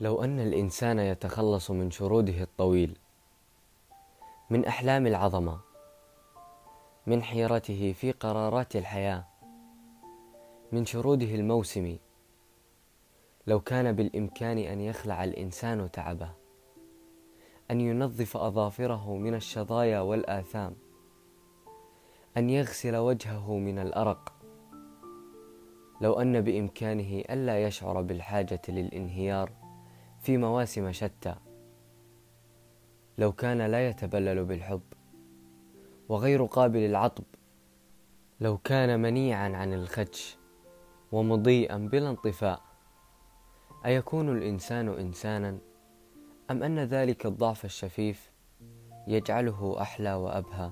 لو أن الإنسان يتخلص من شروده الطويل من أحلام العظمة من حيرته في قرارات الحياة من شروده الموسمي لو كان بالإمكان أن يخلع الإنسان تعبه أن ينظف أظافره من الشظايا والآثام أن يغسل وجهه من الأرق لو أن بإمكانه ألا يشعر بالحاجة للإنهيار في مواسم شتى. لو كان لا يتبلل بالحب وغير قابل العطب لو كان منيعا عن الخدش ومضيئا بلا انطفاء أيكون الإنسان انسانا؟ أم أن ذلك الضعف الشفيف يجعله أحلى وأبهى؟